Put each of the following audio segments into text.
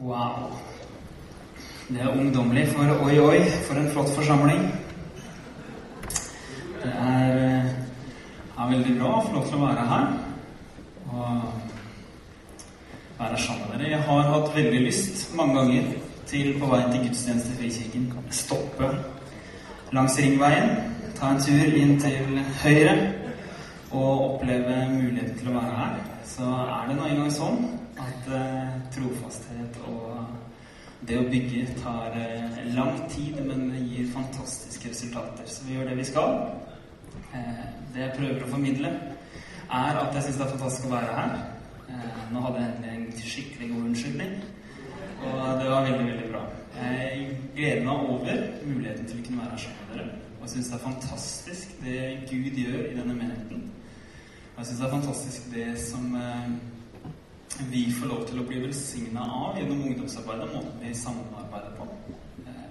Wow. Det er ungdommelig, for oi, oi, for en flott forsamling. Det er, eh, er veldig bra lov til å være her og være sammen med dere. Jeg har hatt veldig lyst mange ganger til på vei til gudstjeneste i Frikirken stoppe langs Ringveien, ta en tur inn til høyre og oppleve muligheten til å være her. Så er det nå engang sånn eh, trofasthet og det å bygge tar eh, lang tid, men gir fantastiske resultater. Så vi gjør det vi skal. Eh, det jeg prøver å formidle, er at jeg syns det er fantastisk å være her. Nå hadde jeg en skikkelig god unnskyldning, og det var veldig, veldig bra. Jeg gleder meg over muligheten til å kunne være her sammen med dere. Og jeg syns det er fantastisk det Gud gjør i denne menigheten. Og jeg syns det er fantastisk det som vi får lov til å bli velsigna av gjennom ungdomsarbeidet, måten vi samarbeider på. Eh,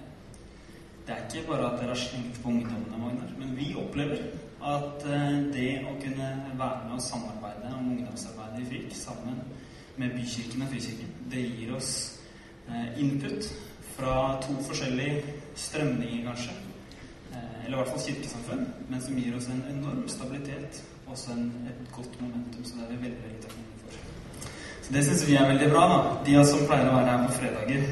Det er ikke bare at dere har slengt på ungdommene, Magnar, men vi opplever at eh, det å kunne være med og samarbeide om ungdomsarbeidet i FRIK sammen med Bykirken og Frikirken, det gir oss eh, input fra to forskjellige strømninger, kanskje. Eller i hvert fall kirkesamfunn, men som gir oss en enorm stabilitet og også en, et godt momentum. Så det er vi veldig, veldig takknemlige for. Så det syns vi er veldig bra, da. De som pleier å være her på fredager.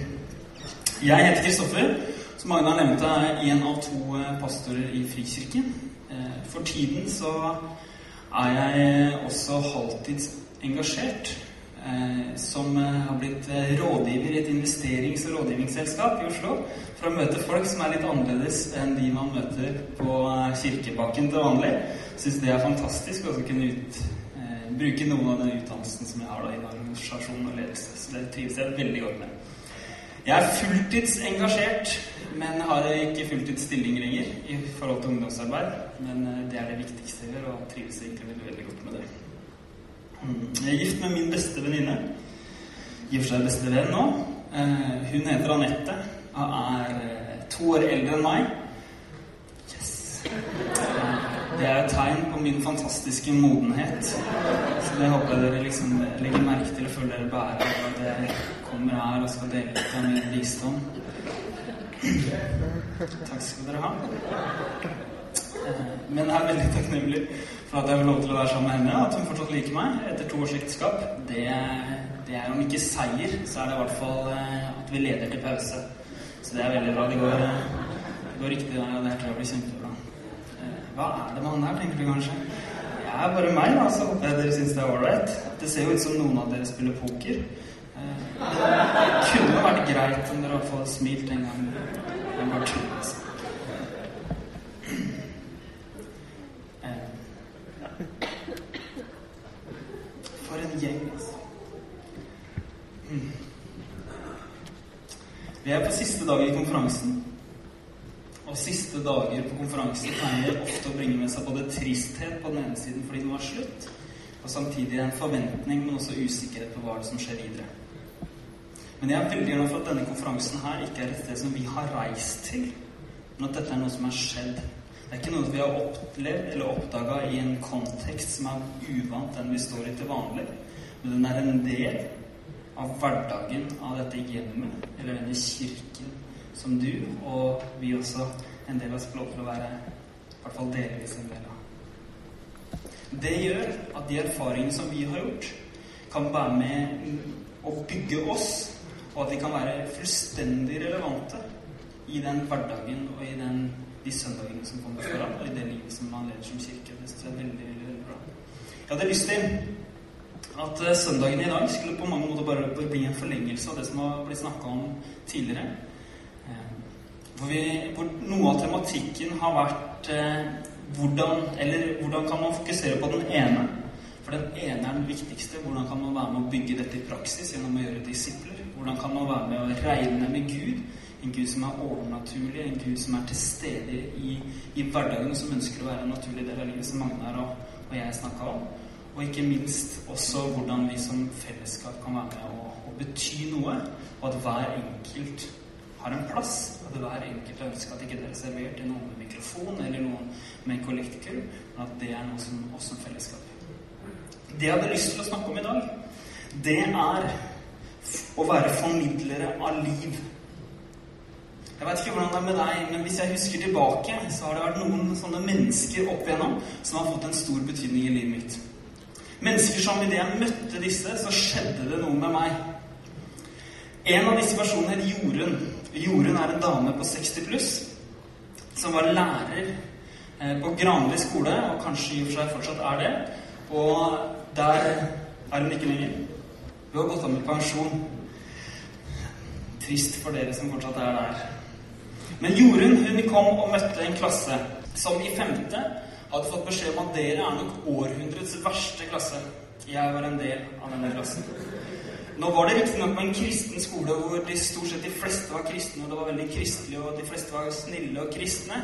Jeg heter Kristoffer. Som Magnar nevnte, er jeg en av to eh, pastorer i Frikirken. Eh, For tiden så er jeg også halvtids engasjert. eh, Som har blitt rådgiver i et investerings- og rådgivningsselskap i Oslo. For å møte folk som er litt annerledes enn de man møter på kirkebakken til vanlig. Syns det er fantastisk å kunne ut, bruke noen av den utdannelsen som jeg har da, i organisasjon og ledelse. Så det trives jeg veldig godt med. Jeg er fulltids engasjert, men har ikke fulltidsstilling lenger i forhold til ungdomsarbeid. Men eh, det er det viktigste jeg gjør, og trives egentlig veldig, veldig godt med det. Mm. Jeg er gift med min beste venninne. I og for seg beste venn nå. Eh, Hun heter Anette og er eh, to år eldre enn meg. Det er et tegn på min fantastiske modenhet. Så det håper jeg dere liksom legger merke til og føler dere bærer av at jeg kommer her og skal dele litt av min visdom. Takk skal dere ha. Eh, Men jeg er veldig takknemlig for at jeg får lov til å være sammen med henne, og at hun fortsatt liker meg etter to års ekteskap. Det, det er om ikke seier, så er det i hvert fall eh, at vi leder til pause. Så det er veldig bra. Det går, eh, det går riktig og det her tror jeg blir kjempebra. Hva er det med han der, tenker du kanskje? Jeg er bare meg, da, så håper jeg dere syns det er ålreit. Det ser jo ut som noen av dere spiller poker. Eh, Det kunne vært greit om dere i fått smilt en gang. Jeg bare tuller, altså. Eh, For en gjeng, altså. Mm. Vi er på siste dag i konferansen. Konferansen pleier ofte å bringe med seg både tristhet på den ene siden fordi noe er slutt, og samtidig en forventning, men også usikkerhet på hva det som skjer videre. Men jeg er veldig glad for at denne konferansen her ikke er et sted som vi har reist til, men at dette er noe som er skjedd. Det er ikke noe vi har opplevd eller oppdaga i en kontekst som er uvant den vi står i til vanlig, men den er en del av hverdagen av dette hjemmet, eller denne kirken som du og vi også en del av oss får lov til å være i hvert fall delvis en del av. Det gjør at de erfaringene som vi har gjort, kan være med å bygge oss, og at vi kan være fullstendig relevante i den hverdagen og i den, de søndagene som kommer foran, og i det livet som man leder som kirke. Det synes jeg er veldig, veldig, bra. Jeg hadde lyst til at eh, søndagen i dag skulle på mange måter bare bli en forlengelse av det som har blitt snakka om tidligere. Hvor, vi, hvor noe av tematikken har vært eh, hvordan, eller hvordan kan man fokusere på den ene? For den ene er den viktigste. Hvordan kan man være med å bygge dette i praksis gjennom å gjøre disipler? Hvordan kan man være med å regne med Gud? En Gud som er overnaturlig, en Gud som er til stede i, i hverdagen, som ønsker å være en naturlig del av livet, som Magnar og, og jeg snakka om. Og ikke minst også hvordan vi som fellesskap kan være med å, å bety noe, og at hver enkelt har en plass. At hver enkelt ønsker at ikke dere er reservert til noen med mikrofon eller noen med kollektikum men at det er noe som oss som fellesskap. Det jeg hadde lyst til å snakke om i dag, det er å være formidlere av liv. Jeg vet ikke hvordan det er med deg, men hvis jeg husker tilbake, så har det vært noen sånne mennesker opp igjennom som har fått en stor betydning i livet mitt. Mennesker som idet jeg møtte disse, så skjedde det noe med meg. En av disse personene het Jorunn. Jorunn er en dame på 60 pluss som var lærer eh, på Granli skole, og kanskje i og for seg fortsatt er det. Og der er hun ikke lenger. Hun har gått av med pensjon. Trist for dere som fortsatt er der. Men Jorunn hun kom og møtte en klasse som i femte hadde fått beskjed om at dere er nok århundrets verste klasse. Jeg var en del av denne klassen. Nå var det riktignok en kristen skole hvor de stort sett de fleste var kristne, og det var veldig kristelig, og de fleste var snille og kristne.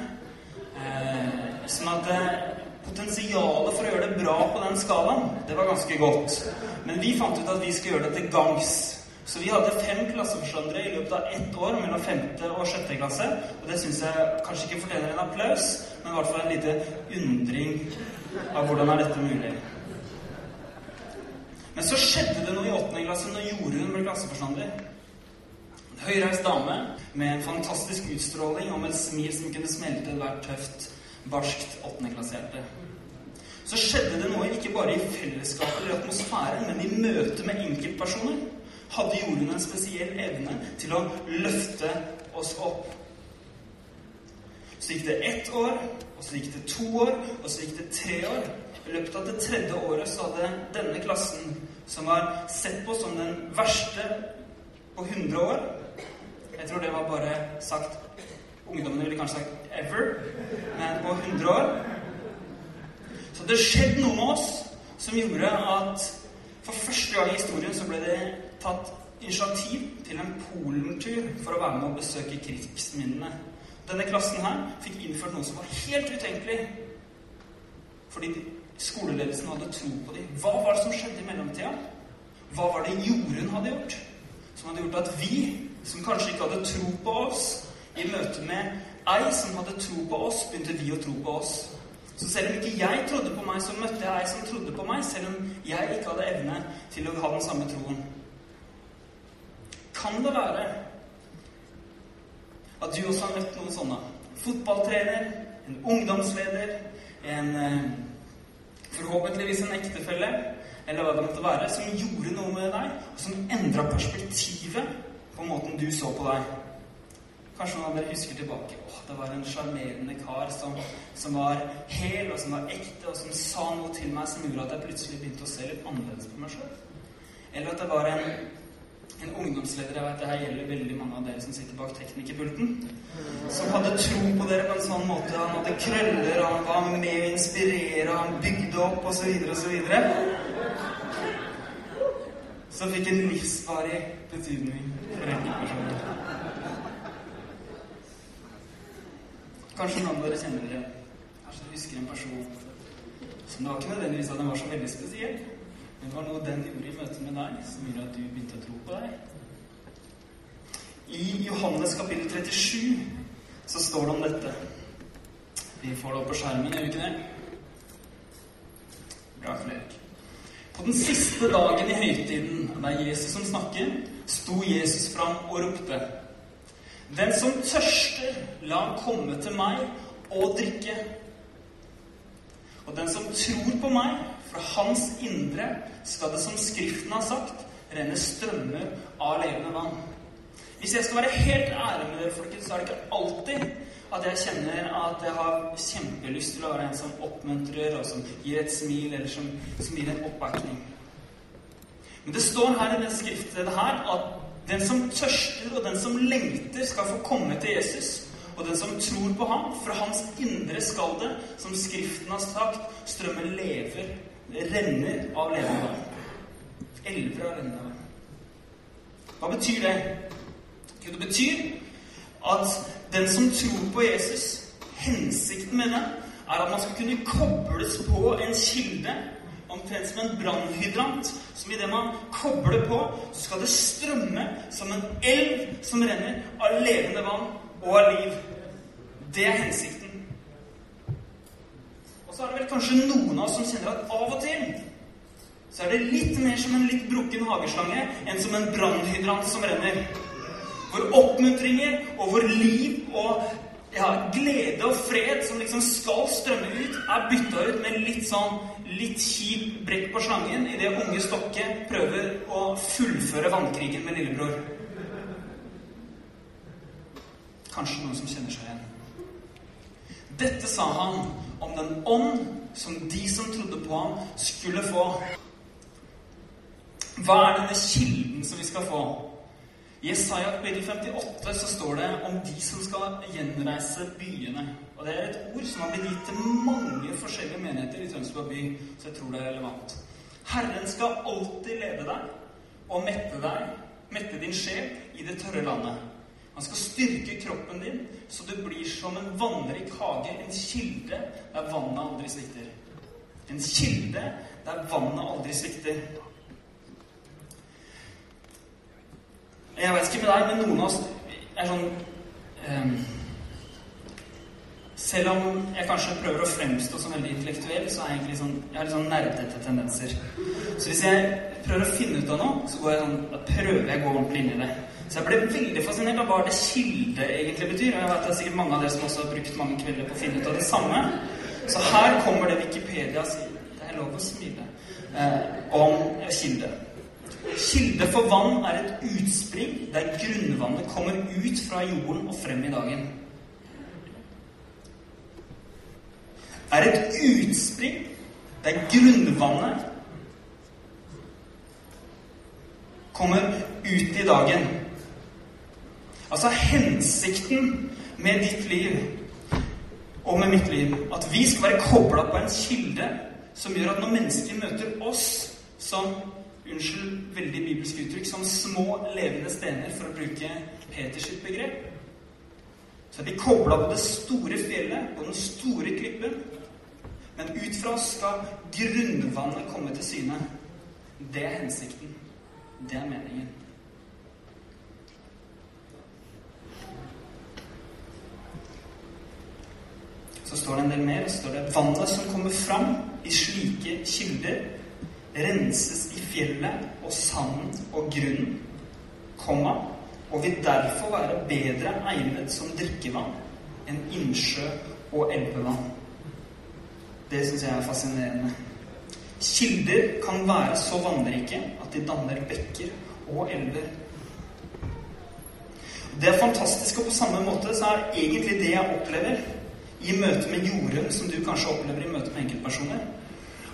Eh, sånn at eh, potensialet for å gjøre det bra på den skalaen, det var ganske godt. Men vi fant ut at vi skulle gjøre det til gangs. Så vi hadde fem klasseforstandere i løpet av ett år mellom femte og sjette klasse. Og det syns jeg kanskje ikke fortjener en applaus, men i hvert fall en liten undring av hvordan er dette mulig. Men så skjedde det noe i åttende klasse når Jorunn ble klasseforstander. En høyreist dame med en fantastisk utstråling og med et smil som kunne smelte ethvert tøft, barskt åttendeklassehjerte. Så skjedde det noe ikke bare i fellesskapet eller atmosfæren, men i møte med enkeltpersoner. Hadde Jorunn en spesiell evne til å løfte oss opp. Så gikk det ett år, og så gikk det to år, og så gikk det tre år. I løpet av det tredje året så hadde denne klassen, som var sett på som den verste på 100 år Jeg tror det var bare sagt Ungdommene ville kanskje sagt 'ever', men på 100 år Så det skjedde noe med oss som gjorde at for første gang i historien så ble det tatt initiativ til en Polentur for å være med og besøke krigsminnene. Denne klassen her fikk innført noe som var helt utenkelig. Fordi skoleledelsen hadde tro på dem. Hva var det som skjedde i mellomtida? Hva var det Jorunn hadde gjort? Som hadde gjort at vi, som kanskje ikke hadde tro på oss, i møte med ei som hadde tro på oss, begynte vi å tro på oss. Så selv om ikke jeg trodde på meg, så møtte jeg ei som trodde på meg, selv om jeg ikke hadde evne til å ha den samme troen. Kan det være at du også har møtt noen sånne? Fotballtrener, en ungdomsleder, en eh, forhåpentligvis en ektefelle, eller hva det måtte være, som gjorde noe med deg, og som endra perspektivet på måten du så på deg. Kanskje noen av dere husker tilbake. Åh, det var en sjarmerende kar som, som, var hel, og som var ekte, og som sa noe til meg som gjorde at jeg plutselig begynte å se litt annerledes på meg sjøl. Eller at det var en, en ungdomsleder Jeg vet det her gjelder veldig mange av dere som sitter bak teknikerpulten. Som hadde tro på dere på en sånn måte. Han hadde krøller, han var med å inspirere, han bygde opp, osv., osv. Som fikk en livsvarig betydning for enkeltpersoner. Kanskje noen av dere kjenner dere Kanskje dere husker en person som det var ikke nødvendigvis at den var så veldig spesiell, det var noe den gjorde i møte med deg, som gjorde at du begynte å tro på deg. I Johannes kapittel 37 så står det om dette. Vi får det opp på skjermen, gjør vi ikke det? Bra, Fredrik. På den siste dagen i høytiden, det er Jesus som snakker, sto Jesus fram og ropte. Den som tørster, la han komme til meg og drikke. Og den som tror på meg, fra hans indre skal det, som Skriften har sagt, renne strømmer av levende vann. Hvis jeg skal være helt ærlig med dere, folkens, så er det ikke alltid at jeg kjenner at jeg har kjempelyst til å være en som oppmuntrer, og som gir et smil, eller som, som gir en oppbakning. Men det står her i det skriftstedet her at den som tørster og den som lengter, skal få komme til Jesus. Og den som tror på ham, fra hans indre skal det, som Skriften har sagt, strømme lever, renner av levende vann. Elver av levende vann. Hva betyr det? Jo, det betyr at den som tror på Jesus, hensikten med det, er at man skal kunne kobles på en kilde omtrent som en brannhydrant, som idet man kobler på, så skal det strømme som en elv som renner av levende vann og av liv. Det er hensikten. Så er det vel kanskje noen av oss som kjenner at av og til så er det litt mer som en litt brukken hageslange enn som en brannhydrant som renner. Hvor oppmuntringer og hvor liv og ja, glede og fred som liksom skal strømme ut, er bytta ut med litt sånn litt kjip brekk på slangen idet unge Stokke prøver å fullføre vannkrigen med lillebror. Kanskje noen som kjenner seg igjen. Dette sa han om den ånd som de som trodde på ham, skulle få. Hva er denne kilden som vi skal få? I Jesaja kapittel 58 så står det om de som skal gjenreise byene. Og Det er et ord som har blitt gitt til mange forskjellige menigheter i Tønsberg by, så jeg tror det er relevant. Herren skal alltid lede deg og mette deg, mette din sjel, i det tørre landet. Han skal styrke kroppen din, så du blir som en vannrik hage, en kilde der vannet aldri svikter. En kilde der vannet aldri svikter. Jeg vet ikke med deg, men noen av oss er sånn um, Selv om jeg kanskje prøver å fremstå som veldig intellektuell, så er jeg egentlig sånn, jeg har litt sånn nerdete tendenser. Så hvis jeg prøver å finne ut av noe, så jeg sånn, prøver jeg å gå ordentlig inn i det. Så jeg ble veldig fascinert av hva det kilde egentlig betyr. Og jeg vet det er sikkert mange av dere som også har brukt mange kvelder på å finne ut av det samme. Så her kommer det Wikipedia sier. Det er lov å smile. Eh, om kilde. Kilde for vann er et utspring der grunnvannet kommer ut fra jorden og frem i dagen. Er et utspring der grunnvannet kommer ut i dagen. Altså hensikten med ditt liv og med mitt liv at vi skal være kobla på en kilde som gjør at når mennesker møter oss som unnskyld veldig bibelsk uttrykk, som små levende stener, for å bruke Peters begrep. Så er de kobla på det store fjellet, på den store klippen. Men ut fra oss skal grunnvannet komme til syne. Det er hensikten. Det er meningen. Står det en del mer. Så står det vannet som kommer fram i slike kilder, renses i fjellet og sanden og grunnen, komma, og vil derfor være bedre egnet som drikkevann enn innsjø og elvevann. Det syns jeg er fascinerende. Kilder kan være så vannrike at de danner bekker og elver. Det er fantastisk, og på samme måte så er egentlig det jeg opplever i møte med jorden som du kanskje opplever i møte med enkeltpersoner,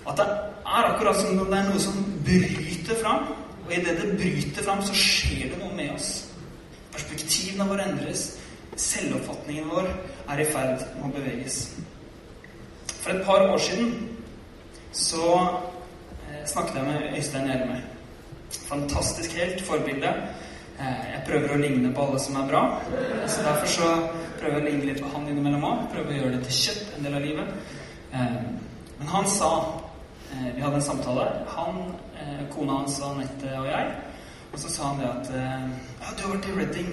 at det er akkurat som om det er noe som bryter fram. Og idet det bryter fram, så skjer det noe med oss. Perspektivene våre endres. Selvoppfatningen vår er i ferd med å beveges. For et par år siden så eh, snakket jeg med Øystein Hjelme. Fantastisk helt. Forbilde. Eh, jeg prøver å ligne på alle som er bra. Så derfor så prøver jeg å ligne litt på han innimellom òg. Prøver å gjøre det til kjøtt en del av livet. Eh, men han sa Eh, vi hadde en samtale. Han, kona hans, Anette og jeg. Og så sa han det at Ja, du har vært i Redding.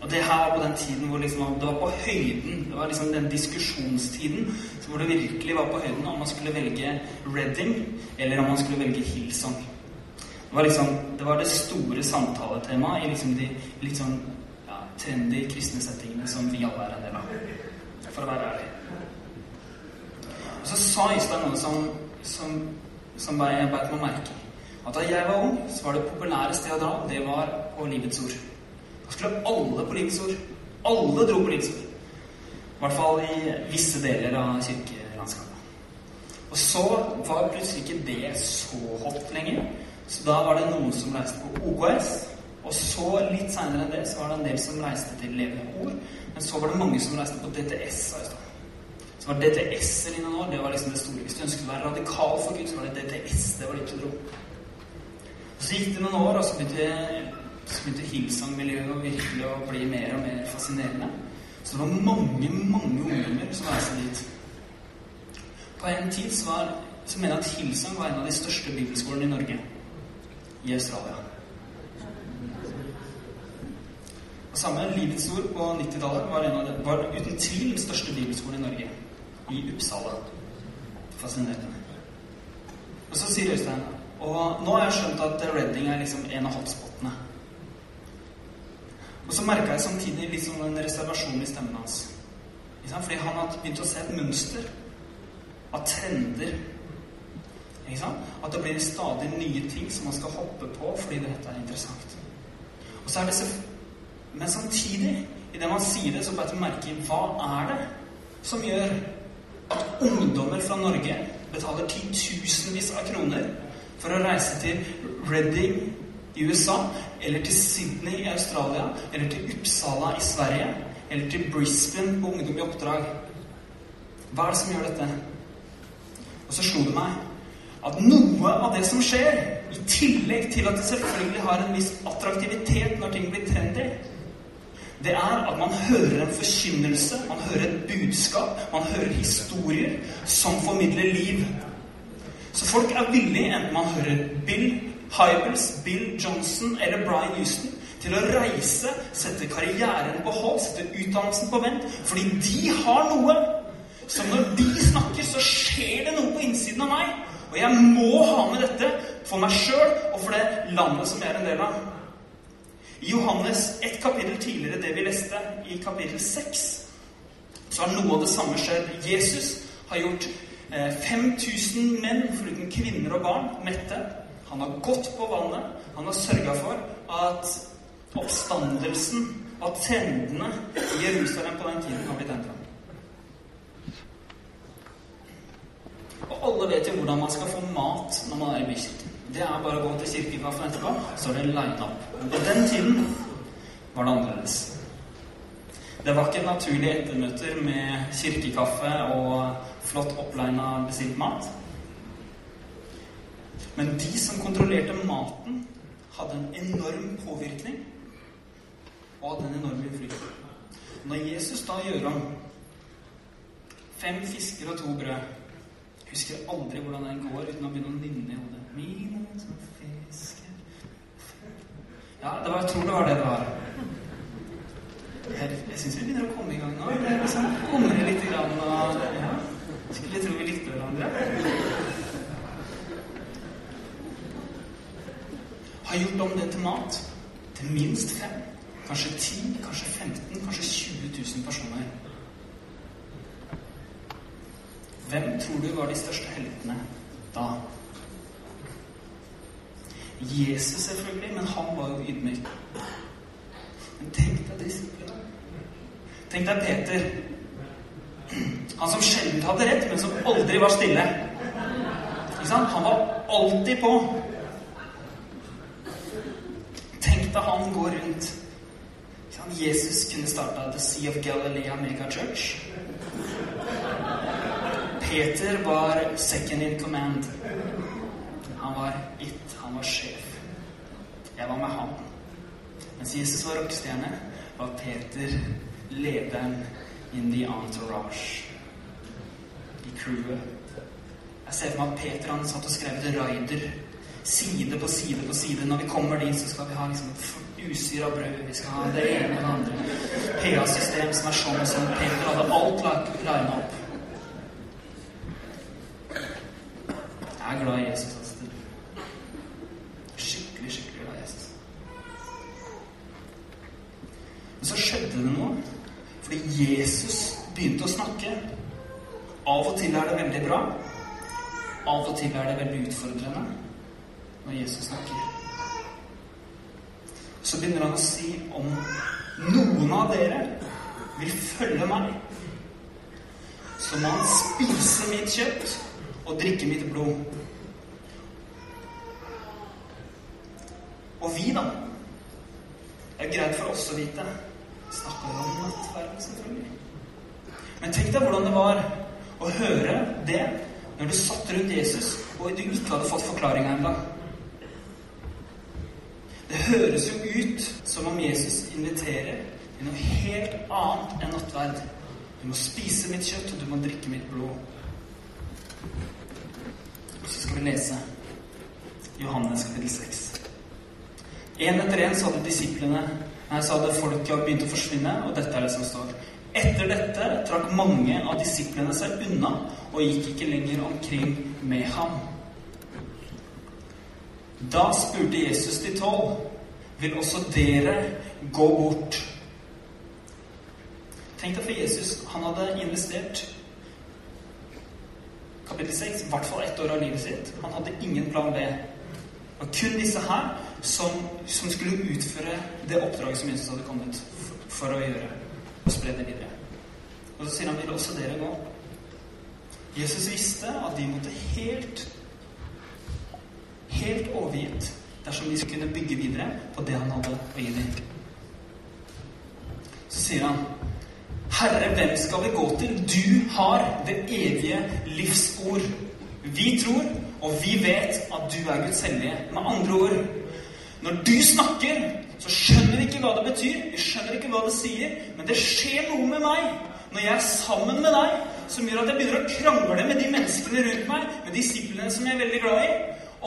Og det her var på den tiden hvor liksom, det var på høyden. Det var liksom den diskusjonstiden hvor det virkelig var på høyden om man skulle velge Redding eller om man skulle velge Hillsong. Det var liksom, det var det store samtaletemaet i liksom de litt sånn ja, trendy kristne settingene som vi alle er en del av. For å være ærlig. Og så sa Øystein noe som som, som jeg beit meg merke. At da jeg var ung, så var det populære stedet å dra, det var på Livets Ord. Da skulle alle på Livets Ord. Alle dro på Livets Ord. I hvert fall i visse deler av kirkelandskapet. Og så var plutselig ikke det så hot lenger. Så da var det noen som reiste på OKS. Og så, litt seinere enn det, så var det en del som reiste til Levende Ord. Men så var det mange som reiste på DTS. Så var DTS-er inne nå. Det var liksom det store. Hvis du ønsket å være radikal for Gud, så var det DTS. Det var litt dro. Og så gikk det noen år, og så begynte, så begynte Hillsong-miljøet virkelig å bli mer og mer fascinerende. Så det var mange, mange ungdommer som reiste dit. På en tid så, var, så mener jeg at Hillsong var en av de største bibelskolene i Norge. I Australia. Og samme Livets Ord på 90-tallet var, var, uten tvil den største bibelskolen i Norge i Uppsala. Fascinerende. Og så sier Øystein Og nå har jeg skjønt at Redding er liksom en av hotspotene. Og så merka jeg samtidig sånn en reservasjon i stemmen hans. Fordi han hadde begynt å se et mønster av trender. At det blir stadig nye ting som man skal hoppe på fordi dette er interessant. Og så er det Men samtidig, idet man sier det, så bare til merke hva er det som gjør at ungdommer fra Norge betaler titusenvis av kroner for å reise til Reading i USA, eller til Sydney i Australia, eller til Uppsala i Sverige, eller til Brisbane på Ungdom i oppdrag. Hva er det som gjør dette? Og så slo det meg at noe av det som skjer, i tillegg til at det selvfølgelig har en viss attraktivitet når ting blir trendy, det er at man hører en forkynnelse, man hører et budskap, man hører historier som formidler liv. Så folk er villige, enten man hører Bill Hybels, Bill Johnson eller Brian Houston, til å reise, sette karrieren på hold, sette utdannelsen på vent, fordi de har noe som når de snakker, så skjer det noe på innsiden av meg. Og jeg må ha med dette for meg sjøl og for det landet som jeg er en del av. I Johannes ett kapittel tidligere, det vi leste, i kapittel 6, så har noe av det samme skjedd. Jesus har gjort 5000 eh, menn, foruten kvinner og barn, mette. Han har gått på vannet. Han har sørga for at oppstandelsen av trendene i Jerusalem på den tiden har blitt endra. Og alle vet jo hvordan man skal få mat når man er i bykirken. Det er bare å gå til kirkekaffen etterpå, så er det line up. På den tiden var det annerledes. Det var ikke naturlige ettermøter med kirkekaffe og flott opplina bestilt mat. Men de som kontrollerte maten, hadde en enorm påvirkning og hadde en enorm innflytelse. Når Jesus da gjør om fem fisker og to brød Husker aldri hvordan den går uten å begynne å nynne i hodet. Mine som fisker Ja, det var, jeg tror det var det det var. Jeg, jeg syns vi begynner å komme i gang nå. Det er liksom humre litt grann, og ja. Skulle tro vi likte hverandre. Har gjort om det til mat. Til minst fem. Kanskje ti, kanskje 15, kanskje 20 000 personer. Hvem tror du var de største heltene da? Jesus, selvfølgelig, men han var jo ydmyk. Men tenk deg disiplene. Tenk deg Peter. Han som sjelden hadde rett, men som aldri var stille. Han var alltid på. Tenk deg han går rundt Jesus kunne starta The Sea of Galilee Mega Church. Peter var second in command. Han var it, han var sjef. Jeg var med han. Mens Jesus var rockestjerne, var Peter lederen in the entourage. I crewet. Jeg ser for meg at Peter han satt og skrev et raider side på side på side. Når vi kommer dit, så skal vi ha liksom av brød. Vi skal ha det ene og det andre. PA-system som er sånn som Peter hadde alt lina opp. Jeg er glad i Jesus. Altså. Skikkelig, skikkelig glad i Jesus. Men så skjedde det noe. Fordi Jesus begynte å snakke. Av og til er det veldig bra. Av og til er det veldig utfordrende når Jesus snakker. Så begynner han å si om noen av dere vil følge meg, så må han spise mitt kjøtt og drikke mitt blod. Og vi, da? Det er greit for oss å vite. Snakker om nattverden, selvfølgelig? Men tenk deg hvordan det var å høre det når du satt rundt Jesus og du ikke hadde fått forklaringa ennå. Det høres jo ut som om Jesus inviterer til noe helt annet enn nattverd. Du må spise mitt kjøtt, og du må drikke mitt blod. Så skal vi lese Johannes kapittel 6. En etter en sa det disiplene Nei, sa det folket har begynt å forsvinne, og dette er det som står. Etter dette trakk mange av disiplene seg unna og gikk ikke lenger omkring med ham. Da spurte Jesus de tolv, vil også dere gå bort? Tenk deg for Jesus. Han hadde investert kapittel 6, i hvert fall ett år av livet sitt. Han hadde ingen plan B. Det var kun disse her som, som skulle utføre det oppdraget som Jesus hadde kommet for, for å gjøre. Og spre det videre. Og så sier han vil også dere gå. Jesus visste at de måtte helt helt overgitt dersom de skulle kunne bygge videre på det han hadde å gi dem. Så sier han Herre, hvem skal vi gå til? Du har det evige livsord. Vi tror, og vi vet at du er Guds hellige. Med andre ord Når du snakker, så skjønner vi ikke hva det betyr. Vi skjønner ikke hva det sier. Men det skjer noe med meg når jeg er sammen med deg, som gjør at jeg begynner å krangle med de menneskene rundt meg, med disiplene som jeg er veldig glad i,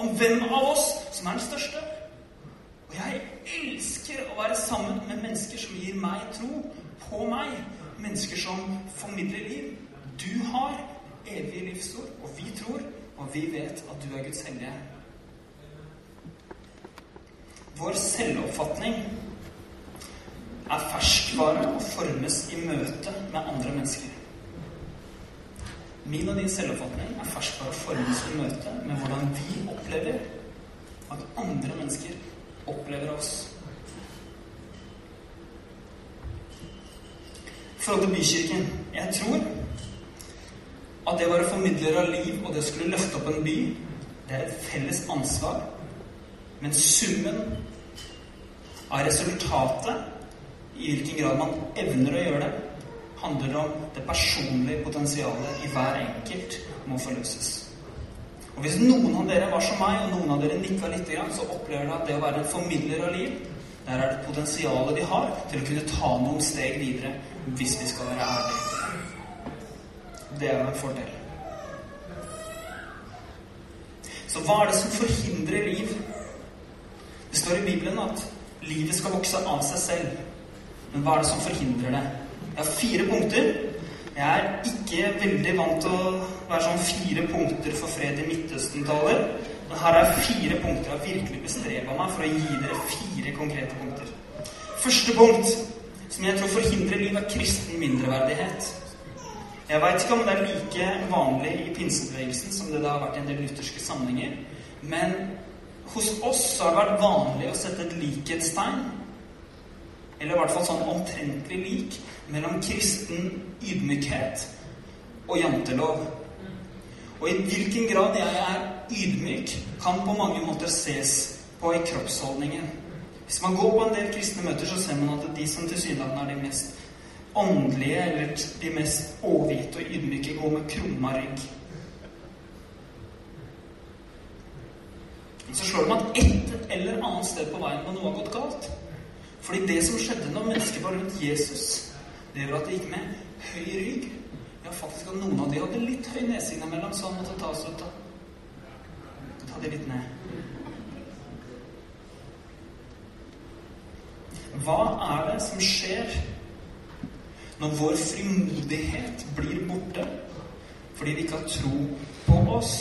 om hvem av oss som er den største. Og jeg elsker å være sammen med mennesker som gir meg tro på meg. Mennesker som formidler liv. Du har evig livsord, og vi tror, og vi vet at du er Guds hellige. Vår selvoppfatning er ferskvare og formes i møte med andre mennesker. Min og din selvoppfatning er ferskvare og formes i møte med hvordan vi opplever at andre mennesker opplever oss. Forhold til Bykirken Jeg tror at det å være formidler av liv og det å skulle løfte opp en by, det er et felles ansvar. Men summen av resultatet, i hvilken grad man evner å gjøre det, handler om det personlige potensialet i hver enkelt må forløses. Og Hvis noen av dere var som meg, og noen av dere nikka litt, så opplever dere at det å være en formidler av liv, der er det potensialet de har til å kunne ta noen steg videre, hvis vi skal være ærlige. Det er en fordel. Så hva er det som forhindrer liv? Det står i Bibelen at livet skal vokse av seg selv. Men hva er det som forhindrer det? Jeg har fire punkter. Jeg er ikke veldig vant til å være sånn fire punkter for fred i Midtøsten-taler. Men her er fire punkter jeg har virkelig bestreba meg for å gi dere fire konkrete punkter. Første punkt som jeg tror forhindrer liv, av kristen mindreverdighet. Jeg veit ikke om det er like vanlig i pinsebevegelsen som det, det har vært i en del lutherske sammenhenger. Men hos oss har det vært vanlig å sette et likhetstegn, eller i hvert fall sånn omtrentlig lik, mellom kristen ydmykhet og jantelov. Og i hvilken grad jeg er ydmyk, kan på mange måter ses på i kroppsholdningen. Hvis man går på en del kristne møter, så ser man at de som tilsynelatende er de mest åndelige, eller de mest overgitte og ydmyke, går med krumma rygg. Så slår det meg at et eller annet sted på veien må noe ha gått galt. Fordi det som skjedde når mennesker var rundt Jesus, det var at de gikk med høy rygg. Ja, faktisk at noen av de hadde litt høy nese innimellom, så han måtte ta seg ut av Ta det litt ned. Hva er det som skjer når vår frimodighet blir borte fordi vi ikke har tro på oss?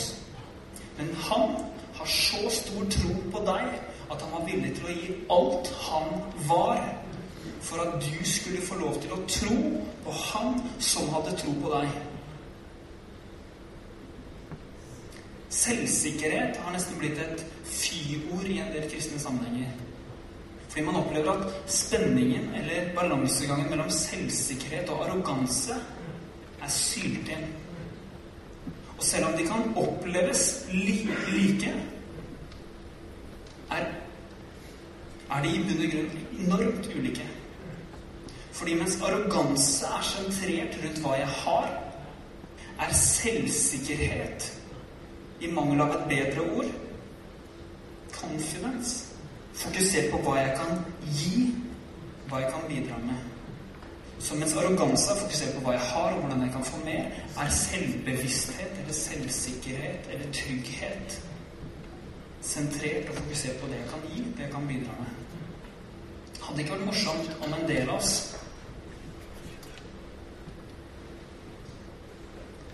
Men han har så stor tro på deg at han var villig til å gi alt han var, for at du skulle få lov til å tro på han som hadde tro på deg. Selvsikkerhet har nesten blitt et fyord i en del kristne sammenhenger. Fordi man opplever at spenningen eller balansegangen mellom selvsikkerhet og arroganse er sylt inn. Og selv om de kan oppleves li like, er, er de i bunn og grunn enormt ulike. Fordi mens arroganse er sentrert rundt hva jeg har, er selvsikkerhet i mangel av et bedre ord confidence. Fokusert på hva jeg kan gi, hva jeg kan bidra med. Så mens arroganse er fokusert på hva jeg har, og hvordan jeg kan få mer, er selvbevissthet eller selvsikkerhet eller trygghet sentrert og fokusert på det jeg kan gi, det jeg kan bidra med. Hadde ikke vært morsomt om en del av oss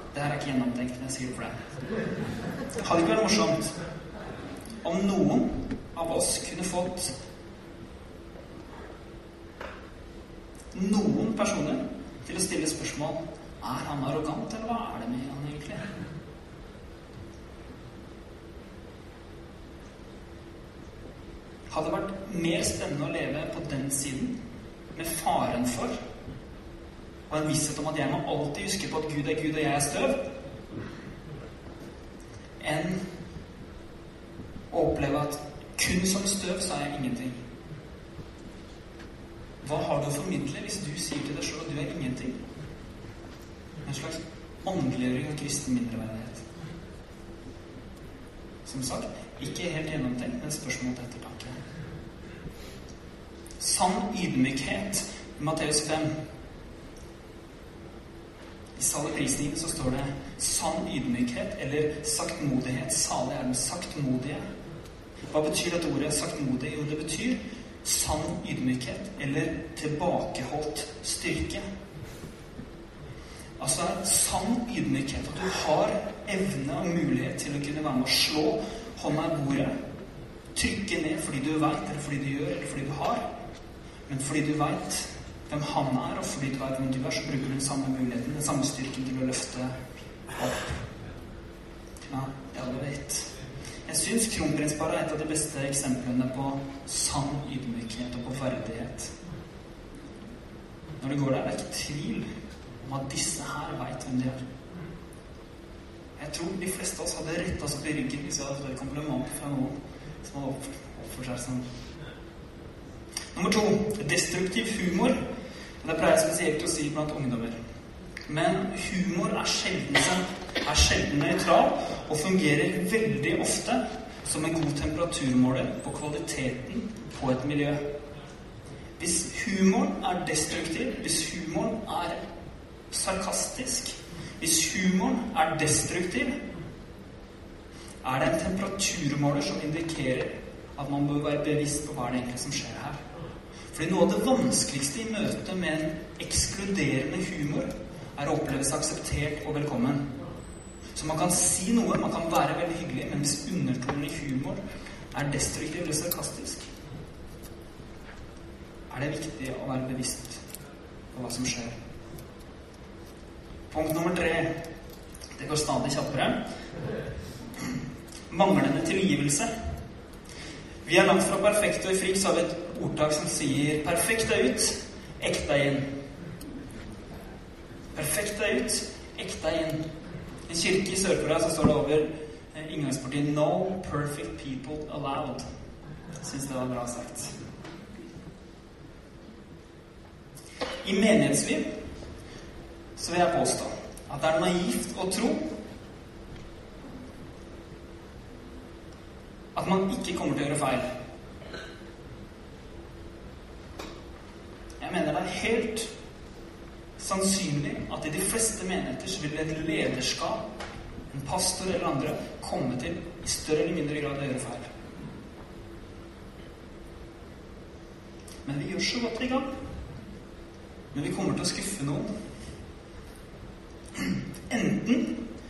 Det her er ikke gjennomtenkt, men jeg sier det for deg. Hadde ikke vært morsomt om noen av oss kunne fått noen personer til å stille spørsmål er han arrogant, eller hva er det med han egentlig? Hadde det vært mer spennende å leve på den siden, med faren for og en visshet om at jeg må alltid huske på at Gud er Gud og jeg er støv, enn å oppleve at kun som støv er jeg ingenting. Hva har du å formidle hvis du sier til deg sjøl at du er ingenting? En slags åndeliggjøring av kristen mindreverdighet. Som sagt, ikke helt gjennomtenkt, men spørsmål til ettertanke. Sann ydmykhet i Matteus 5 i saleprisningen så står det 'sann ydmykhet' eller 'saktmodighet'. Salig er den saktmodige. Hva betyr dette ordet 'saktmodig'? Jo, det betyr sann ydmykhet eller tilbakeholdt styrke. Altså sann ydmykhet. At du har evne og mulighet til å kunne være med å slå hånda i bordet. Trykke ned fordi du veit, eller fordi du gjør, eller fordi du har. Men fordi du veit hvem han er, og fordi du veit hvem du er, så bruker du den samme muligheten, den samme styrken til å løfte opp. Ja, jeg vet. Jeg syns kronprinsparet er et av de beste eksemplene på sann ydmykhet og på verdighet. Når du går der, det er ikke tvil om at disse her veit hvem de er. Jeg tror de fleste av oss hadde retta oss opp i ryggen hvis vi hadde fått et kompliment fra noen som hadde oppført seg sånn. Nummer to destruktiv humor det pleier jeg spesielt å si blant ungdommer. Men humor er sjelden, er sjelden nøytral og fungerer veldig ofte som en god temperaturmåler på kvaliteten på et miljø. Hvis humoren er destruktiv, hvis humoren er sarkastisk, hvis humoren er destruktiv, er det en temperaturmåler som indikerer at man bør være bevisst på hva det egentlig som skjer her. Fordi noe av det vanskeligste i møte med en ekskluderende humor er å oppleve seg akseptert og velkommen. Så man kan si noe, man kan være veldig hyggelig, men hvis undertonen i humor er destruktiv eller sarkastisk, er det viktig å være bevisst på hva som skjer. Punkt nummer tre. Det går stadig kjappere. Manglende tilgivelse. Vi er langt fra perfekte, og i FRIK har vi et ordtak som sier 'perfekt er ut, ekte er inn'. Perfekt er ut, ekte er inn. I en kirke i Sør-Korea så står det over eh, inngangspartiet 'No perfect people allowed'. Syns det var bra sagt. I menighetsliv så vil jeg påstå at det er naivt å tro at man ikke kommer til å gjøre feil. Jeg mener det er helt sannsynlig at i de fleste menigheter så vil et lederskap, en pastor eller andre, komme til i større eller mindre grad å gjøre feil. Men vi gjør så godt vi kan. Men vi kommer til å skuffe noen. Enten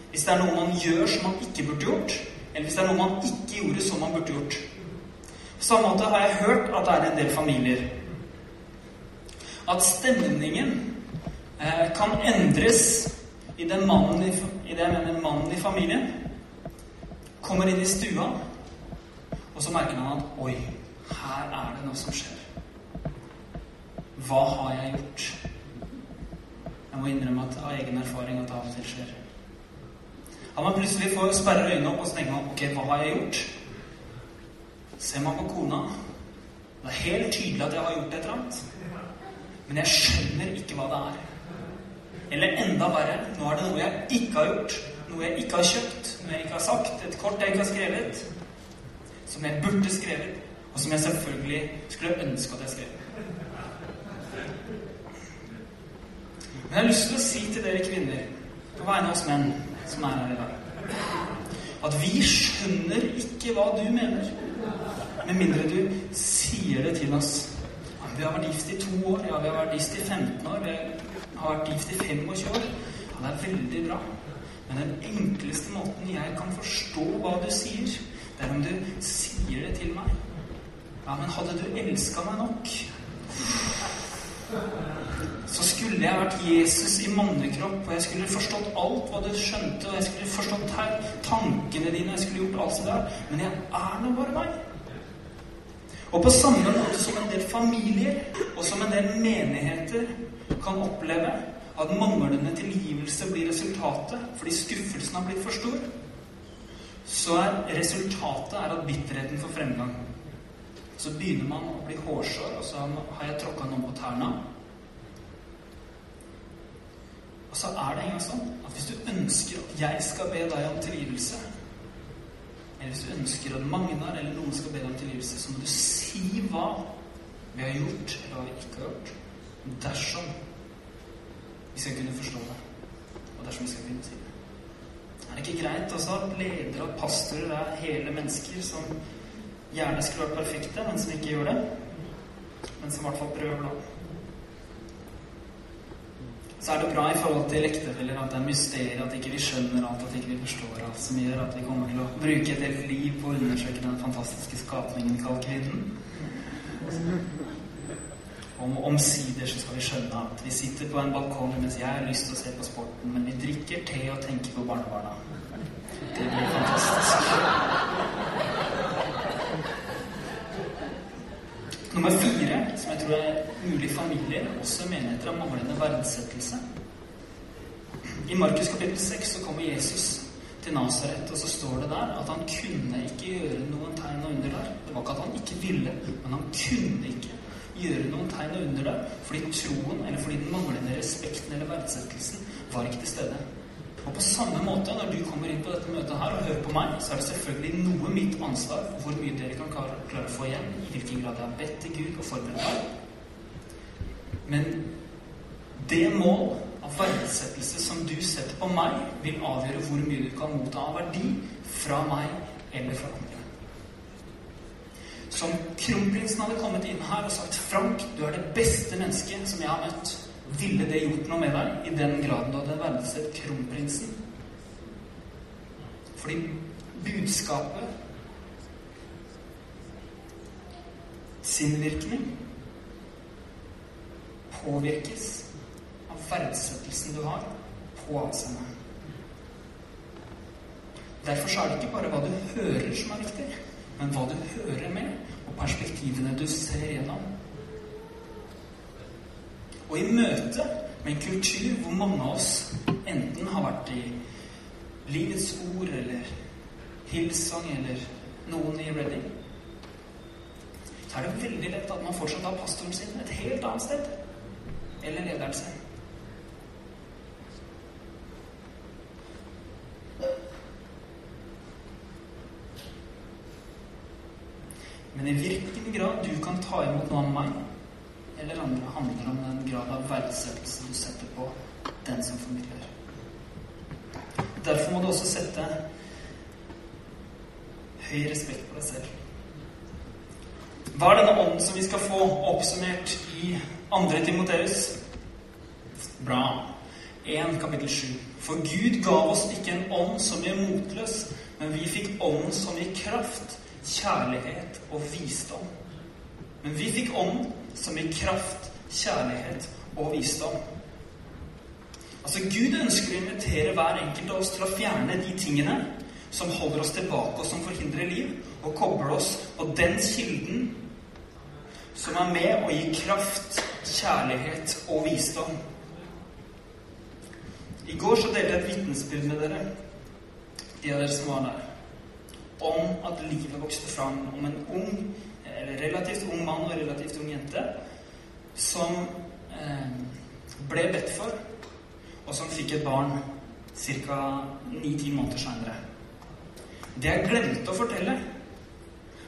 hvis det er noe man gjør som man ikke burde gjort, eller hvis det er noe man ikke gjorde som man burde gjort. På samme måte har jeg hørt at det er en del familier at stemningen kan endres idet mannen, i, det mener mannen i familien kommer inn i stua, og så merker han at Oi, her er det noe som skjer. Hva har jeg gjort? Jeg må innrømme at av egen erfaring at det av og til skjer. At man plutselig får sperre øynene opp og så tenker man ok, hva har jeg gjort? Ser man på kona Det er helt tydelig at jeg har gjort et eller annet. Men jeg skjønner ikke hva det er. Eller enda verre, nå er det noe jeg ikke har gjort. Noe jeg ikke har kjøpt, noe jeg ikke har sagt, et kort jeg ikke har skrevet. Som jeg burde skrevet, og som jeg selvfølgelig skulle ønske at jeg skrev. Men jeg har lyst til å si til dere kvinner, på vegne av oss menn som er her i dag, at vi skjønner ikke hva du mener, med mindre du sier det til oss. Vi har vært gift i to år. Ja, vi har vært gift i 15 år. Vi har vært gift i 25 år. Ja, det er veldig bra. Men den enkleste måten jeg kan forstå hva du sier, Det er om du sier det til meg. Ja, men hadde du elska meg nok, så skulle jeg vært Jesus i mannekropp, og jeg skulle forstått alt hva du skjønte, og jeg skulle forstått her, tankene dine, jeg skulle gjort alt det der. Men jeg er nå bare meg. Og på samme måte som en del familier og som en del menigheter kan oppleve at manglende tilgivelse blir resultatet fordi skuffelsen har blitt for stor, så er resultatet er at bitterheten får fremgang. Så begynner man å bli hårsår, og så har jeg tråkka noen på tærne. Og så er det engang sånn at hvis du ønsker at jeg skal be deg om tilgivelse, eller hvis du ønsker at Magnar eller noen skal be deg om tilgivelse, så må du si hva vi har gjort, eller hva vi ikke har gjort, dersom vi skal kunne forstå det, og dersom vi skal kunne si det. Er det ikke greit også at ledere og pastorer er hele mennesker som gjerne skulle vært perfekte, men som ikke gjør det? Men som i hvert fall prøver, da så er det bra i forhold til ektefeller at det er mysteriet, at ikke vi skjønner alt, at ikke vi forstår alt, som gjør at vi kommer til å bruke et helt liv på å undersøke den fantastiske skapningen kalt kvinnen. Om omsider så skal vi skjønne at vi sitter på en balkong mens jeg har lyst til å se på sporten, men vi drikker te og tenker på barnebarna. Det blir fantastisk. Nummer fire, som jeg tror er mulig familier, også menigheter, av manglende verdsettelse. I Markus kapittel 6 så kommer Jesus til Nasaret, og så står det der at han kunne ikke gjøre noen tegn og under der. Det var ikke at han ikke ville, men han kunne ikke gjøre noen tegn og under deg, fordi troen, eller fordi den manglende respekten eller verdsettelsen, var ikke til stede. Og på samme måte, når du kommer inn på dette møtet her og hører på meg, så er det selvfølgelig noe mitt ansvar for hvor mye dere kan klare å få igjen, i hvilken grad jeg har bedt til Gud og forberedt meg. Men det mål av verdsettelse som du setter på meg, vil avgjøre hvor mye du kan motta av verdi fra meg eller fra andre. Som kronprinsen hadde kommet inn her og sagt 'Frank, du er det beste mennesket som jeg har møtt' ville det gjort noe med deg i den graden du hadde verdsett kronprinsen? Fordi budskapet sin virkning påvirkes av verdsettelsen du har på avsenderen. Derfor er det ikke bare hva du hører som er viktig, men hva du hører med, og perspektivene du ser gjennom. Og i møte med en kultur hvor mange av oss enten har vært i Livets Ord eller Hillsong eller noen i Reading, så er det veldig lett at man fortsatt har pastoren sin et helt annet sted. Eller lederen sin. Men i hvilken grad du kan ta imot noe av meg eller andre handler om den grad av verdsettelse du setter på den som formidler. Derfor må du også sette høy respekt på deg selv. Hva er denne ånden som vi skal få oppsummert i 2. Timoteus? Bra. 1 kapittel 7. For Gud gav oss ikke en ånd som gjør motløs, men vi fikk ånden som gir kraft, kjærlighet og visdom. Men vi fikk ånd som gir kraft, kjærlighet og visdom. Altså, Gud ønsker å invitere hver enkelt av oss til å fjerne de tingene som holder oss tilbake, og som forhindrer liv, og koble oss på den kilden som er med å gi kraft, kjærlighet og visdom. I går så delte jeg et vitnesbyrd med dere, de av dere som var der, om at livet vokste fram om en ung relativt ung mann og relativt ung jente som eh, ble bedt for, og som fikk et barn ca. ni-ti måneder seinere. Det jeg glemte å fortelle,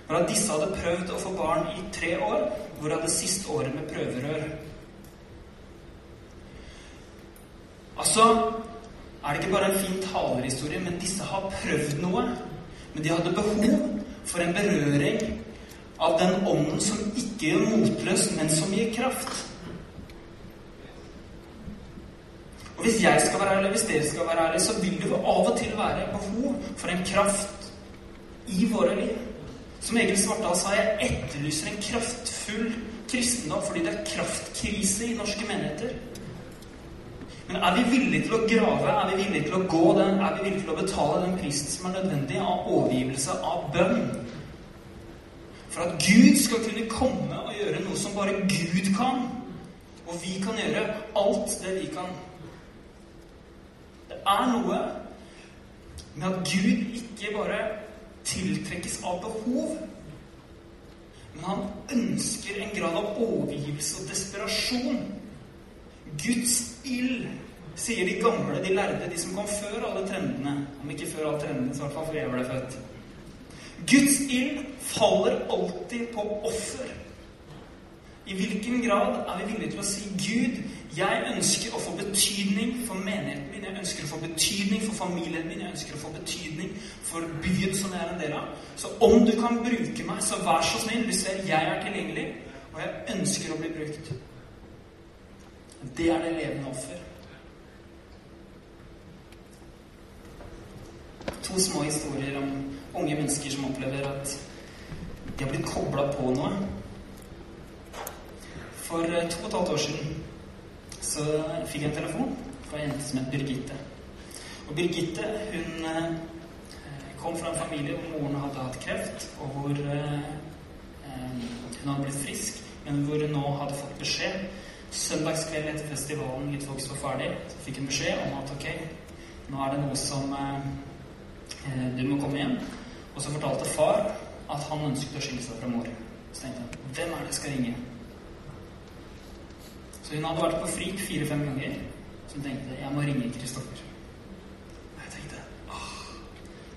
var at disse hadde prøvd å få barn i tre år, hvorav det siste året med prøverør. Altså er det ikke bare en fin talerhistorie, men disse har prøvd noe. Men de hadde behov for en berøring av den ånden som ikke gjør motløs, men som gir kraft. Og Hvis jeg skal være ærlig, hvis dere skal være ærlige, så vil det av og til være behov for en kraft i våre liv. Som Egil Svartdal sa, jeg etterlyser en kraftfull kristendom fordi det er kraftkrise i norske menigheter. Men er vi villige til å grave, er vi villige til å gå den, er vi villige til å betale den prisen som er nødvendig av overgivelse av bønn? For at Gud skal kunne komme og gjøre noe som bare Gud kan. Og vi kan gjøre alt det vi kan. Det er noe med at Gud ikke bare tiltrekkes av behov, men han ønsker en grad av overgivelse og desperasjon. Guds ild, sier de gamle, de lærde, de som kom før alle trendene. Om ikke før alle trendene, så i hvert fall før jeg ble født. Guds ild faller alltid på offer. I hvilken grad er vi villige til å si Gud, jeg ønsker å få betydning for menigheten min, jeg ønsker å få betydning for familien min, jeg ønsker å få betydning for byen som jeg er en del av. Så om du kan bruke meg, så vær så snill. Ser jeg er tilgjengelig, og jeg ønsker å bli brukt. Det er det levende offer. To små historier om unge mennesker som opplever at de har blitt kobla på noe. For eh, to og et halvt år siden så fikk jeg en telefon fra en jente som het Birgitte. Og Birgitte hun eh, kom fra en familie hvor moren hadde hatt kreft, og hvor eh, hun hadde blitt frisk, men hvor hun nå hadde fått beskjed Søndagskveld etter festivalen Litt folk var ferdig, så fikk hun beskjed om at ok, nå er det noe som Du må komme hjem. Og så fortalte far at han ønsket å skille seg fra mor. Så tenkte han hvem er det jeg skal ringe? Så hun hadde vært på Frik fire-fem ganger. Så hun tenkte jeg må ringe Kristoffer. Og jeg tenkte åh,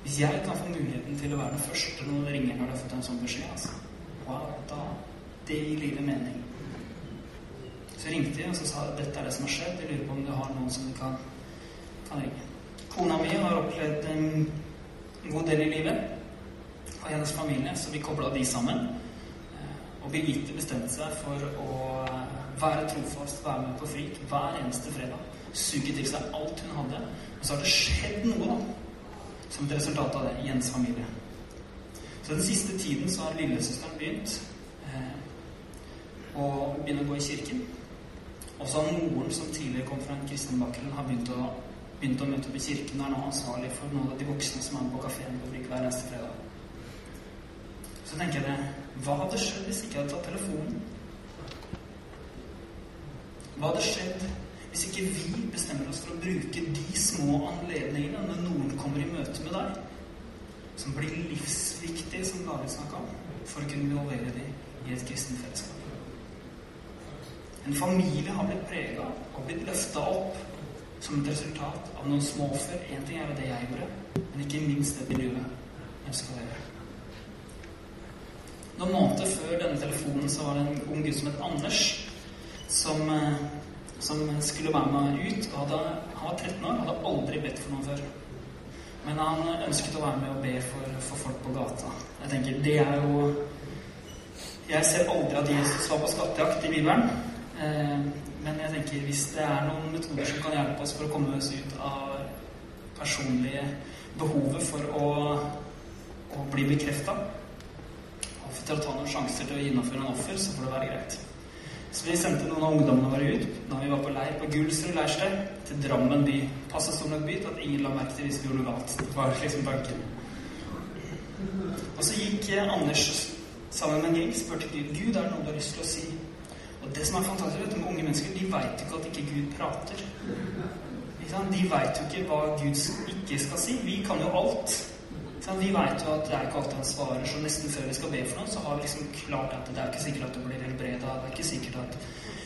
hvis jeg kan få muligheten til å være den første noen ringer når de har fått en sånn beskjed, altså, wow, da Det gir livet mening. Så ringte de og så sa dette er det som har skjedd. Jeg lurer på om du har noen som du kan, kan ringe. Kona mi har opplevd en god del i livet og hennes familie, så vi kobla de sammen. Og Birgitte bestemte seg for å være trofast, være med på FRIK hver eneste fredag. Suge til seg alt hun hadde. Og så har det skjedd noe, da. Som et resultat av det i hennes familie. Så den siste tiden så har lillesøsteren begynt eh, å begynne å gå i kirken. Og så har moren, som tidligere kom fra en kristen bakgrunn, har begynt å, begynt å møte opp i kirken og er nå ansvarlig for noen av de voksne som er på kafeen på Frikk hver eneste fredag. Så tenker jeg Hva hadde skjedd hvis ikke jeg hadde tatt telefonen? Hva hadde skjedd hvis ikke vi bestemmer oss for å bruke de små anledningene når noen kommer i møte med deg, som blir livsviktige, som David snakka om, for å kunne involvere dem i et kristent fellesskap? En familie har blitt prega og blitt løfta opp som et resultat av noen små offer. Én ting er det jeg gjorde, men ikke minst det miljøet ønska å gjøre. Noen måneder før denne telefonen så var det en ung gutt som het Anders, som, som skulle være med ut. Og hadde, han var 13 år, hadde aldri bedt for noen før. Men han ønsket å være med og be for, for folk på gata. Jeg tenker, det er jo Jeg ser aldri at Jesus var på skattejakt i Bibelen. Eh, men jeg tenker hvis det er noen metoder som kan hjelpe oss for å komme oss ut av personlige behovet for å, å bli bekrefta, og til å ta noen sjanser til å gjennomføre en offer, så får det være greit. Så vi sendte noen av ungdommene våre ut da vi var på leir på Gulsrud leirsted, til Drammen by. Passe stor nok by til at ingen la merke til hvis vi gjorde noe galt. Det var liksom tanken. Og så gikk Anders sammen med en gjeng spurte Gud Gud, er det noe du har lyst til å si. Og det som er fantastisk vet du, med unge mennesker, de veit ikke at ikke Gud prater. De veit jo ikke hva Gud ikke skal si. Vi kan jo alt. Vi veit jo at det er ikke alltid han svarer, så nesten før vi skal be for noe, så har vi liksom klart at det er ikke sikkert at du blir helbreda. Det er ikke sikkert at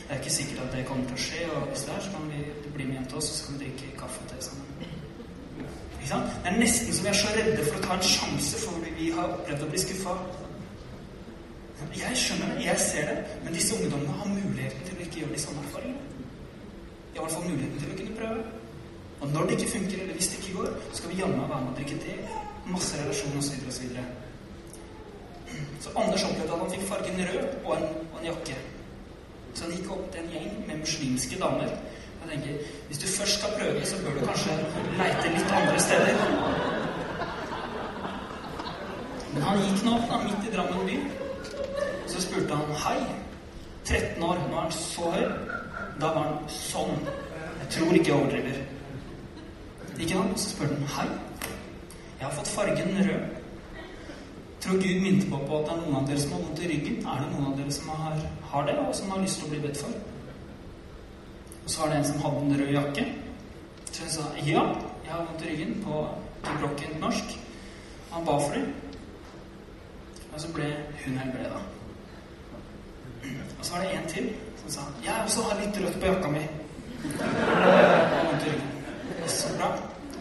det er ikke sikkert at det kommer til å skje. Og hvis det er, så kan vi bli med hjem til oss, og så skal vi drikke kaffe og te sammen. Det er nesten som vi er så redde for å ta en sjanse for vi har opplevd å bli skuffa. Jeg skjønner det, jeg ser det, men disse ungdommene har muligheten til å ikke gjøre de samme erfaringene. De har i hvert fall muligheten til å kunne prøve. Og når det ikke funker, eller hvis det ikke går, så skal vi jammen være med og drikke te masse relasjoner osv. osv. Så, så Anders opplevde at han fikk fargen rød og en, og en jakke. Så han gikk opp til en gjeng med muslimske damer. Jeg tenker, Hvis du først skal prøve, så bør du kanskje leite litt andre steder. Men han gikk nå opp da, midt i Drammen by. Så spurte han Hei. 13 år. Nå er han så høy. Da var han sånn. Jeg tror ikke jeg overdriver. Ikke sant? Så spurte han Hei. Jeg har fått fargen rød. Tror Gud minte på, på at det er noen av dere som har vondt i ryggen. Er det noen av dere som har, har det, og som har lyst til å bli bedt for? Og så var det en som hadde en rød jakke. Så hun sa ja, jeg har vondt i ryggen på klokken norsk. Han ba for det. Og så ble hun helbreda. Og så var det en til som sa jeg også har litt rødt på jakka mi. Og. Så bra.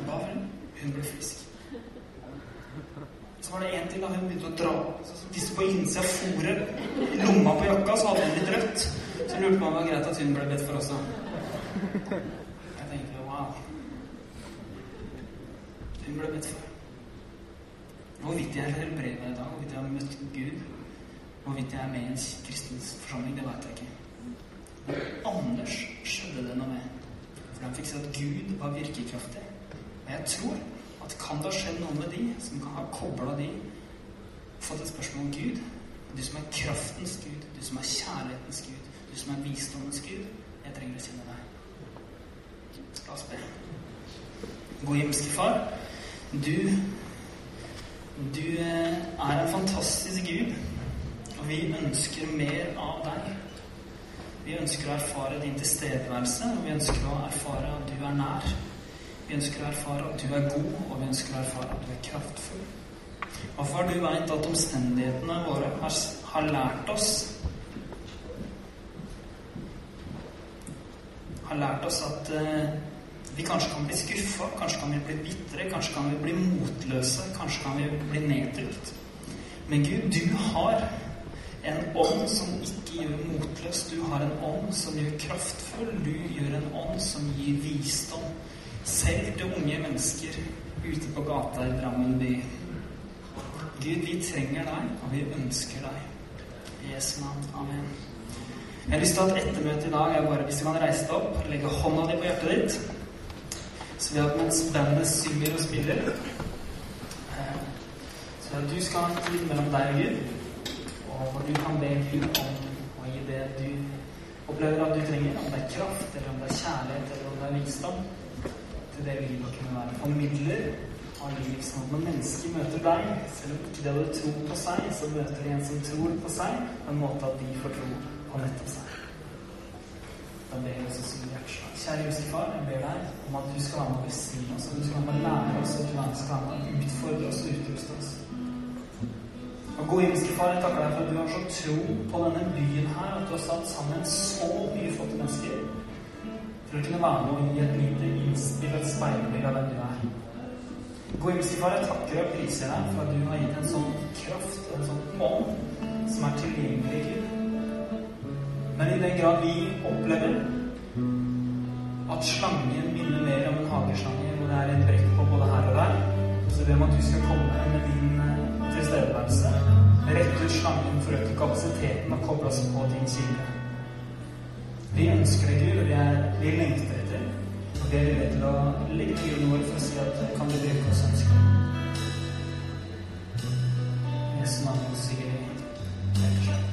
Ba for henne. Hun ble frisk. Så var det en til da hun begynte å dra Hvis du på innsida av lomma på jakka, så hadde hun litt rødt. Så lurte man om det var greit at hun ble bedt for også. Jeg tenkte wow. Hun ble bedt for. Hvorvidt jeg helbreda i dag, hvorvidt jeg har møtt Gud, hvorvidt jeg er med i en kristens forsamling, det vet jeg ikke. Men Anders skjedde det noe med. For han fikk se at Gud var virkekraftig. Og jeg tror at kan det ha skjedd noe med de som kan ha kobla de fått et spørsmål om Gud? Du som er kraftens Gud, du som er kjærlighetens Gud, du som er visdommens Gud. Jeg trenger å kjenne deg. La oss be. God himmelske Far, du du er en fantastisk Gud, vi ønsker mer av deg. Vi ønsker å erfare din tilstedeværelse, og vi ønsker å erfare at du er nær. Vi ønsker å erfare at du er god, og vi ønsker å erfare at du er kraftfull. Og far, du veit at omstendighetene våre har, har lært oss Har lært oss at eh, vi kanskje kan bli skuffa, kanskje kan vi bli bitre, kanskje kan vi bli motløse, kanskje kan vi bli nedtrykt. Men Gud, du har en ånd som ikke gjør motløs. Du har en ånd som gjør kraftfull. Du gjør en ånd som gir visdom. Selv til unge mennesker ute på gata i Drammen by. Gud, vi trenger deg, og vi ønsker deg. Jesu navn. Amen. Jeg har lyst til at ettermøtet i dag er bare hvis du kan reise deg opp, legge hånda di på hjertet ditt. Så vi at mens bandet synger og spiller eh, Så at du skal ha en tid mellom deg og Gud, og du kan be Gud om å gi det du opplever at du trenger, om det er kraft, eller om det er kjærlighet, eller om det er visdom, til det vi å kunne være formidler av liv. Sånn at når mennesker møter deg, selv om ikke de hadde tro på seg, så møter de en som tror på seg, på en måte at de får tro på nettopp seg. Da ber jeg oss å synge hjerteslag. Kjære Josefar, jeg ber deg om at du skal være med å velsigne oss, at du skal være med å lære oss, at du skal være med å utfordre oss og utruste oss. Og gode himmelske Far, jeg takker deg for at du har så tro på denne byen her, at du har satt sammen så mye flotte mennesker for å kunne være med og gi et lite innspill og et speilbilde av hvem du er. Gode himmelske Far, jeg takker og priser deg for at du har gitt en sånn kraft, en sånn ånd, som er tilgjengelig. Men i den grad vi opplever at slangen minner mer om en hageslange, hvor det er et brekk på både her og der, så ber jeg om at du skal komme med din tilstedeværelse. Rett ut slangen for å øke kapasiteten og koble oss på din kilde. Vi ønsker deg, Gud, og vi, er, vi lengter etter. Og vi er villige til å legge til noe for å si at kan du bruke oss ønskelig. Jesu navn sier vi helt